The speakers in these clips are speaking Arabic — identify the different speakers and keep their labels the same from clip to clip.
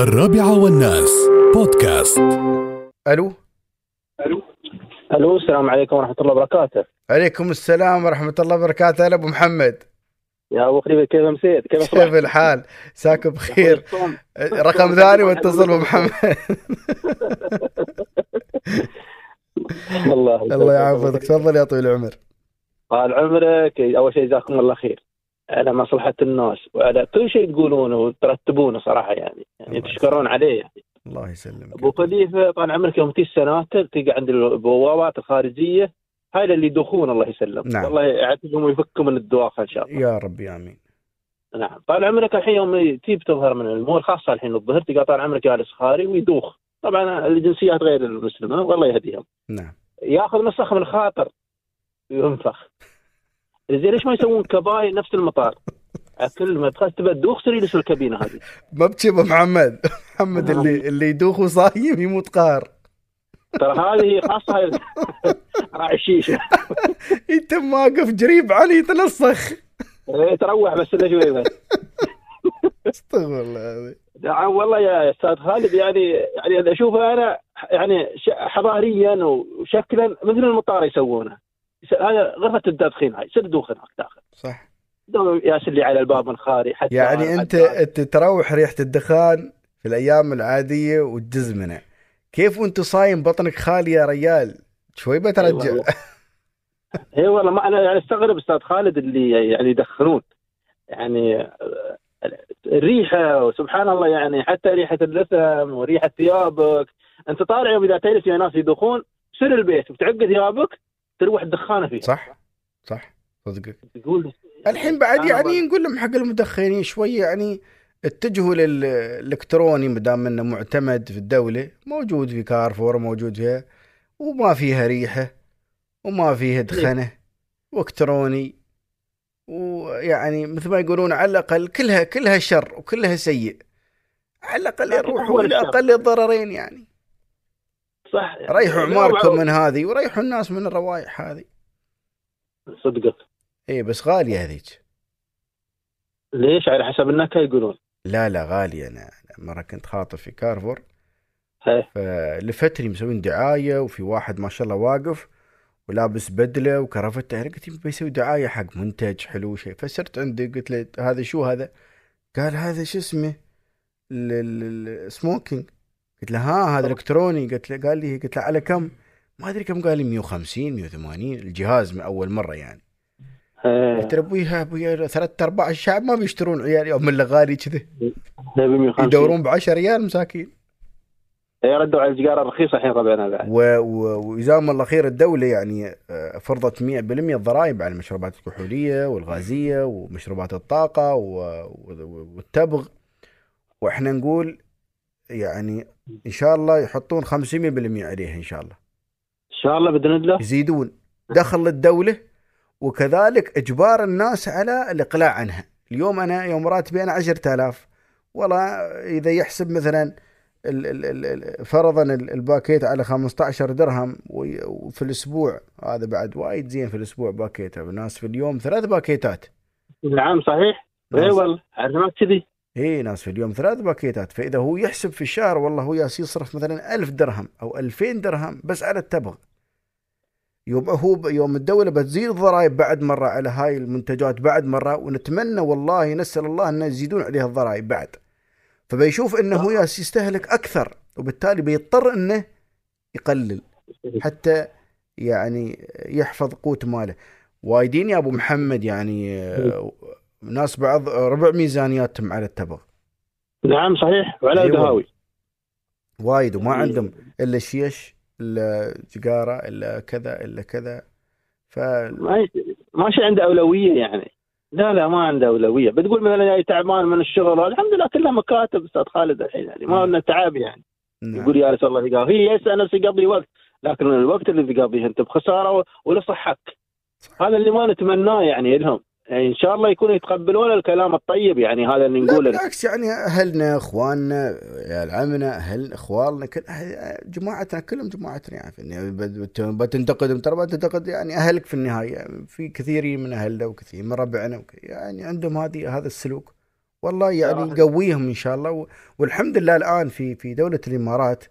Speaker 1: الرابعة والناس. بودكاست.
Speaker 2: ألو؟
Speaker 3: ألو؟ السلام عليكم ورحمة الله وبركاته.
Speaker 2: عليكم السلام ورحمة الله وبركاته. هلا أبو محمد.
Speaker 3: يا أبو خليفه كيف مسيت؟ كيف
Speaker 2: كيف الحال؟ ساك بخير. رقم ثاني واتصل أبو محمد.
Speaker 3: الله
Speaker 2: الله يعافيك تفضل يا طويل العمر.
Speaker 3: طال عمرك. أول شيء جزاكم الله خير. على مصلحة الناس وعلى كل شيء تقولونه وترتبونه صراحة يعني يعني
Speaker 2: الله
Speaker 3: تشكرون عليه يعني.
Speaker 2: الله يسلمك.
Speaker 3: أبو خليفة طال عمرك يوم تجي السناتر تلقى عند البوابات الخارجية هاي اللي يدخون الله يسلم
Speaker 2: نعم.
Speaker 3: والله يعافيهم ويفكهم من الدواخل إن شاء الله.
Speaker 2: يا ربي آمين.
Speaker 3: نعم. طال عمرك الحين يوم تجيب تظهر من المول خاصة الحين الظهر تلقى طال عمرك جالس خاري ويدوخ. طبعا الجنسيات غير المسلمة والله يهديهم.
Speaker 2: نعم.
Speaker 3: ياخذ نسخ من الخاطر وينفخ زين ليش ما يسوون كباي نفس المطار؟ كل ما تخاف تبى تدوخ تصير يجلس الكابينة هذه.
Speaker 2: ما أبو محمد. محمد اللي اللي يدوخ وصايم يموت قهر.
Speaker 3: ترى هذه خاصة راعي الشيشة.
Speaker 2: يتم واقف جريب علي يتنسخ
Speaker 3: إيه، تروح بس إلا شوي بس.
Speaker 2: استغفر الله العظيم.
Speaker 3: نعم والله يا أستاذ خالد يعني يعني أشوفه أنا يعني حضاريا وشكلا مثل المطار يسوونه. يس- هذا غرفة التدخين هاي سر دوخ هناك داخل.
Speaker 2: صح.
Speaker 3: ياسر لي على الباب من حتى
Speaker 2: يعني
Speaker 3: أنت
Speaker 2: أنت تروح ريحة الدخان في الأيام العادية وتجزمنه كيف وأنت صايم بطنك خالي يا ريال؟ شوي بترجع.
Speaker 3: والله. أي والله ما أنا يعني أستغرب أستاذ خالد اللي يعني يدخنون. يعني الريحة وسبحان الله يعني حتى ريحة اللثم وريحة ثيابك. أنت طالع يوم إذا تجلس يا ناس يدخون سر البيت. وتعقد ثيابك؟ تروح الدخانة فيه
Speaker 2: صح صح صدقك
Speaker 3: تقول
Speaker 2: الحين بعد يعني. نقول لهم حق المدخنين شوي يعني اتجهوا للالكتروني ما دام إنه معتمد في الدولة موجود في كارفور موجود فيها وما فيها ريحة وما فيها دخنة وإلكتروني ويعني مثل ما يقولون على الأقل كلها كلها شر وكلها سيء على
Speaker 3: الأقل
Speaker 2: يروحوا
Speaker 3: إلى.
Speaker 2: أقل الضررين يعني
Speaker 3: صح.
Speaker 2: ريحوا عماركم من هذه وريحوا الناس من الروائح هذه.
Speaker 3: صدقك
Speaker 2: اي بس غالية هذيك.
Speaker 3: ليش؟ على حسب النكهه يقولون.
Speaker 2: لا لا غالية. أنا مرة كنت خاطب في كارفور.
Speaker 3: هي.
Speaker 2: فلفتني مسوين دعاية وفي واحد ما شاء الله واقف ولابس بدلة وكرافته. أنا قلت بيسوي دعاية حق منتج حلو شيء. فسرت عنده قلت له هذا شو هذا؟ قال هذا شو اسمه؟ ال- ال- ال smoking قلت له ها هذا إلكتروني. قلت له قال لي قلت له على كم؟ ما أدري كم. قال لي 150 180 الجهاز من أول مرة يعني.
Speaker 3: هي.
Speaker 2: قلت له أبوي أبوي ثلاث ارباع الشعب ما بيشترون عيال يوم الا غالي كذا
Speaker 3: هي ب 150
Speaker 2: يدورون ب 10 ريال مساكين.
Speaker 3: هي ردوا على السيجاره الرخيصة الحين ربعنا بعد.
Speaker 2: و- و- وجزاهم الله خير الدولة يعني آه، فرضت 100% الضرائب على المشروبات الكحولية والغازية ومشروبات الطاقة و- والتبغ. وإحنا نقول يعني إن شاء الله يحطون 500% عليها إن شاء الله.
Speaker 3: إن شاء الله بإذن الله.
Speaker 2: يزيدون دخل للدولة وكذلك إجبار الناس على الإقلاع عنها. اليوم أنا يوم راتبي أنا 10000 والله إذا يحسب مثلا فرضا ال- الباكيت على 15 درهم وفي الأسبوع هذا بعد وايد زين في الأسبوع باكيت الناس في اليوم ثلاث باكيتات.
Speaker 3: نعم صحيح. اي والله كذي.
Speaker 2: اي ناس في اليوم ثلاث باكيتات. فإذا هو يحسب في الشهر والله هو ياس يصرف مثلا ألف درهم أو ألفين درهم بس على التبغ. يوم هو يوم الدولة بتزيد الضرائب بعد مرة على هاي المنتجات بعد مرة ونتمنى والله نسال الله انه يزيدون عليها الضرائب بعد. فبيشوف إنه هو ياس يستهلك أكثر وبالتالي بيضطر إنه يقلل حتى يعني يحفظ قوت ماله. وايدين يا أبو محمد يعني آه، ناس بعض ربع ميزانياتهم على التبغ.
Speaker 3: نعم صحيح. وعلى
Speaker 2: أيوة.
Speaker 3: القهاوي
Speaker 2: وايد وما عندهم إلا شيش إلا سيجاره إلا كذا إلا كذا. ف
Speaker 3: ما ماشي عنده أولوية يعني. لا لا ما عنده أولوية. بتقول مثلا جاي تعبان من الشغل الحمد لله كلها مكاتب أستاذ خالد الحين يعني. ما لنا تعب يعني.
Speaker 2: نعم.
Speaker 3: يقول يا رسول الله يقضي هي يسأل نفسه يقضي وقت. لكن الوقت اللي تقضيه أنت بخسارة و- ولصحك. هذا اللي ما نتمناه يعني لهم. إن شاء الله يكونوا يتقبلون الكلام الطيب يعني هذا اللي نقوله.
Speaker 2: بالعكس يعني أهلنا إخواننا عيال عمنا أهل إخوالنا كل جماعتنا كلهم جماعتنا يعني في النهاية. بت- بتنتقد ترى بتنتقد يعني أهلك في النهاية. في كثيرين من أهلنا وكثير من ربعنا يعني عندهم هذه هذا السلوك. والله يعني. يقويهم إن شاء الله. والحمد لله الآن في في دولة الامارات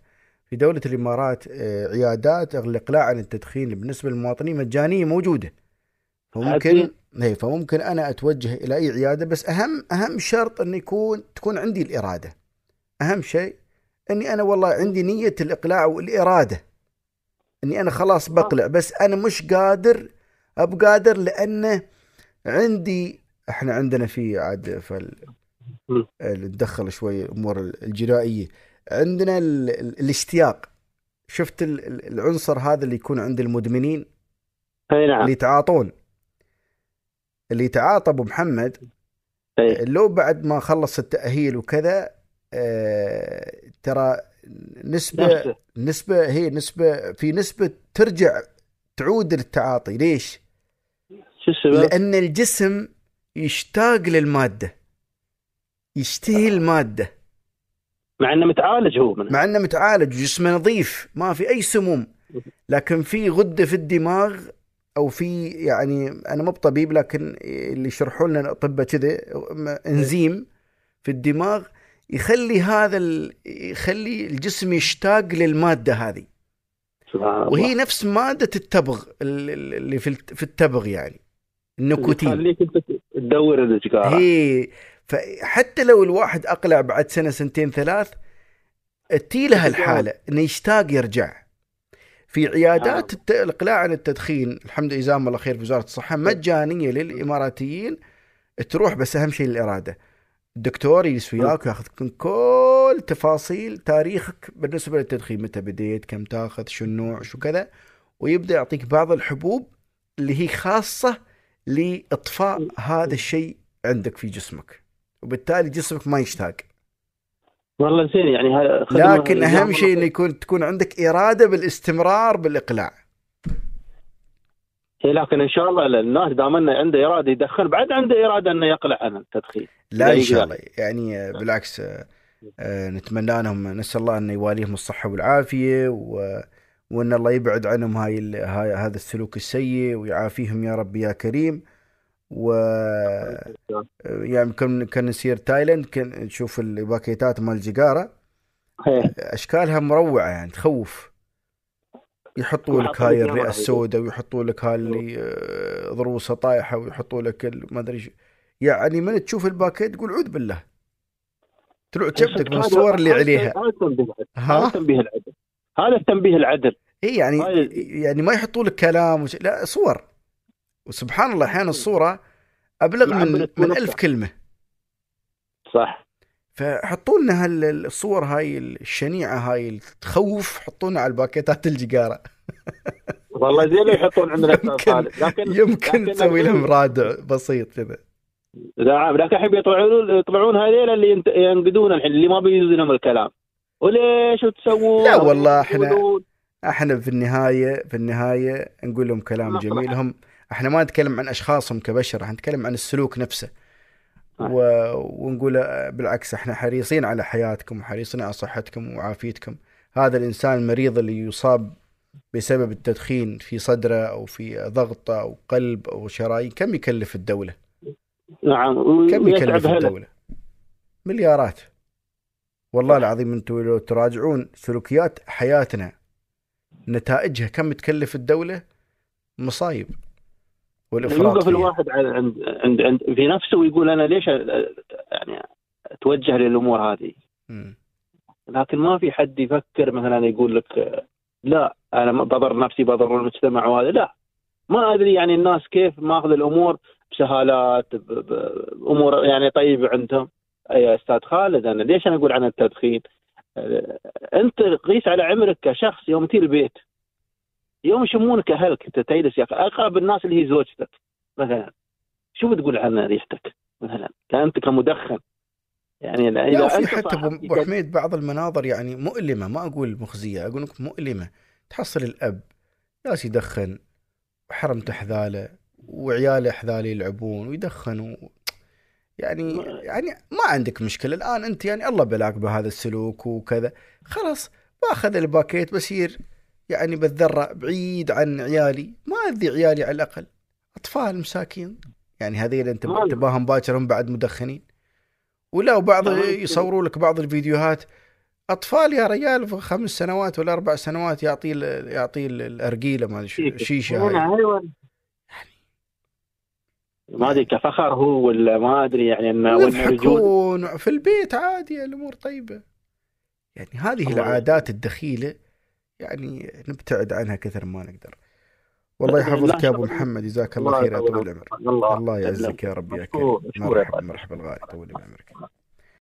Speaker 2: في دولة الإمارات آه، عيادات الإقلاع عن التدخين بالنسبة للمواطنين مجانية موجودة. فممكن. اي فممكن أنا أتوجه إلى أي عيادة بس أهم أهم شرط انه يكون تكون عندي الإرادة. أهم شيء أني أنا والله عندي نية الإقلاع والإرادة. أني أنا خلاص بقلع بس أنا مش قادر اب قادر لأنه عندي إحنا عندنا في عاد فال شوي الأمور الجرائية. عندنا ال... ال... الاشتياق. شفت ال... ال- العنصر هذا اللي يكون عند المدمنين؟
Speaker 3: أي نعم.
Speaker 2: اللي يتعاطون. اللي يتعاطى ابو محمد
Speaker 3: إي.
Speaker 2: لو بعد ما خلص التأهيل وكذا آه ترى نسبة
Speaker 3: نفسه
Speaker 2: نسبة هي نسبة في نسبة ترجع تعود للتعاطي ليش؟
Speaker 3: شو السبب؟
Speaker 2: لأن الجسم يشتاق للمادة يشتهي المادة
Speaker 3: مع إنه متعالج هو
Speaker 2: مع إنه متعالج وجسمه نظيف ما في أي سموم لكن في غدة في الدماغ أو في يعني أنا مو بطبيب لكن اللي يشرحوا لنا الأطباء كذا إنزيم في الدماغ يخلي هذا ال... يخلي الجسم يشتاق للمادة هذه.
Speaker 3: سبحان الله.
Speaker 2: وهي نفس مادة التبغ ال- ال- اللي في الت- في التبغ يعني النيكوتين.
Speaker 3: خليك أنت تدور السيجاره
Speaker 2: هي فحتى لو الواحد أقلع بعد سنة سنتين ثلاث لها الحالة إنه يشتاق يرجع. في عيادات الت- الإقلاع عن التدخين الحمد لله جزاهم الله خير في وزارة الصحة. مجانية للإماراتيين تروح بس أهم شيء الإرادة. الدكتور يجلس وياك وياخذ كل تفاصيل تاريخك بالنسبة للتدخين. متى بديت؟ كم تاخذ؟ شو النوع؟ شو كذا؟ ويبدأ يعطيك بعض الحبوب اللي هي خاصة لإطفاء هذا الشيء عندك في جسمك. وبالتالي جسمك ما يشتاق.
Speaker 3: والله زين يعني
Speaker 2: لكن
Speaker 3: أهم
Speaker 2: شيء. انه يكون تكون عندك إرادة بالاستمرار بالإقلاع
Speaker 3: إيه لكن إن شاء الله الناس دام إنه عنده إرادة يدخن بعد عنده إرادة إنه يقلع عن التدخين
Speaker 2: لا
Speaker 3: إن.
Speaker 2: شاء الله يعني بالعكس آه، آه، نتمنى لهم نسأل الله إنه يواليهم الصحة والعافية و وإن الله يبعد عنهم هاي ال- هاي هذا السلوك السيء ويعافيهم يا رب يا كريم و يعني كنا كنا نسير تايلاند كنا نشوف الباكيتات مال الجيجارة.
Speaker 3: إيه.
Speaker 2: أشكالها مروعة يعني تخوف. يحطوا لك هاي الرئة السوداء ويحطوا لك هاي اللي آه، ضروسة طايحة ويحطوا لك ما أدري. يعني من تشوف الباكيت تقول عود بالله. تلوع كبدك من
Speaker 3: هذا-
Speaker 2: الصور اللي عليها.
Speaker 3: هذا التنبيه
Speaker 2: ها؟
Speaker 3: هذا التنبيه العدل. هذا التنبيه العدل.
Speaker 2: اي يعني يعني ما يحطوا لك كلام وش... لا صور. وسبحان الله أحيانا الصورة أبلغ من من
Speaker 3: نفسه.
Speaker 2: ألف كلمة
Speaker 3: صح
Speaker 2: فحطوا لنا هال- الصور هاي الشنيعة هاي اللي تخوف حطوا لنا على الباكيتات الجيجارة
Speaker 3: والله زين لو يحطون عندنا
Speaker 2: يمكن-.
Speaker 3: لكن
Speaker 2: يمكن
Speaker 3: لكن
Speaker 2: تسوي لهم رادع بسيط كذا
Speaker 3: نعم لكن الحين بيطلعون يطلعون هذيل اللي ينقدون الحين اللي ما بيجوز لهم الكلام وليش تسوون
Speaker 2: لا والله
Speaker 3: تقولون؟
Speaker 2: إحنا في النهايه في النهاية نقول لهم كلام. جميل هم إحنا ما نتكلم عن أشخاصهم كبشر إحنا نتكلم عن السلوك نفسه. و... ونقول بالعكس إحنا حريصين على حياتكم وحريصين على صحتكم وعافيتكم هذا الإنسان المريض اللي يصاب بسبب التدخين في صدره أو في ضغطة أو قلب أو شرايين كم يكلف الدولة؟
Speaker 3: نعم
Speaker 2: كم يكلف الدولة؟ مليارات والله العظيم أنتم لو تراجعون سلوكيات حياتنا نتائجها كم تكلف الدولة؟ مصايب والافراط
Speaker 3: يوقف. الواحد عند عند عند, في نفسه ويقول أنا ليش يعني أتوجه للأمور هذه
Speaker 2: مم.
Speaker 3: لكن ما في حد يفكر مثلا يقول لك لا أنا بضر نفسي بضر المجتمع وهذا لا ما أدري يعني الناس كيف ماخذ الأمور بسهالات بامور يعني طيبة عندهم يا أستاذ خالد أنا ليش أنا أقول عن التدخين؟ آه، أنت قيس على عمرك كشخص يوم تجي البيت يوم يشمونك أهلك أنت تجلس يا أخي أقرب الناس اللي هي زوجتك مثلا. شو بتقول عن ريحتك؟ مثلا. أنت كمدخن. يعني
Speaker 2: لا
Speaker 3: إذا
Speaker 2: في
Speaker 3: أنت
Speaker 2: حتى ابو حميد بعض المناظر يعني مؤلمة ما أقول مخزية أقول لك مؤلمة. تحصل الأب جالس يدخن وحرمته حذاله وعياله حذاله يلعبون ويدخنوا. يعني يعني ما عندك مشكلة. الآن أنت يعني الله بلاك بهذا السلوك وكذا. خلاص باخذ الباكيت بصير يعني بتذرع بعيد عن عيالي. ما أذي عيالي على الأقل. أطفال مساكين. يعني هذيل
Speaker 3: أنت
Speaker 2: تباهم باكر هم بعد مدخنين. ولا وبعض
Speaker 3: آه.
Speaker 2: يصوروا لك بعض الفيديوهات أطفال يا رجال في خمس سنوات ولا أربع سنوات يعطي ال- يعطي ال- الارجيله مال الش- الشيشه هاي.
Speaker 3: أيوه. ما أدري كفخر هو ولا ما أدري يعني انه
Speaker 2: ويضحكون. في البيت عادي الأمور طيبة. يعني هذه العادات الدخيلة يعني نبتعد عنها كثر ما نقدر. والله يحفظك يا
Speaker 3: أبو.
Speaker 2: محمد جزاك الله خير يا
Speaker 3: يطول.
Speaker 2: طول عمرك
Speaker 3: الله
Speaker 2: يعزك يا رب يا كريم. مرحبا. مرحبا الغالي طول بعمرك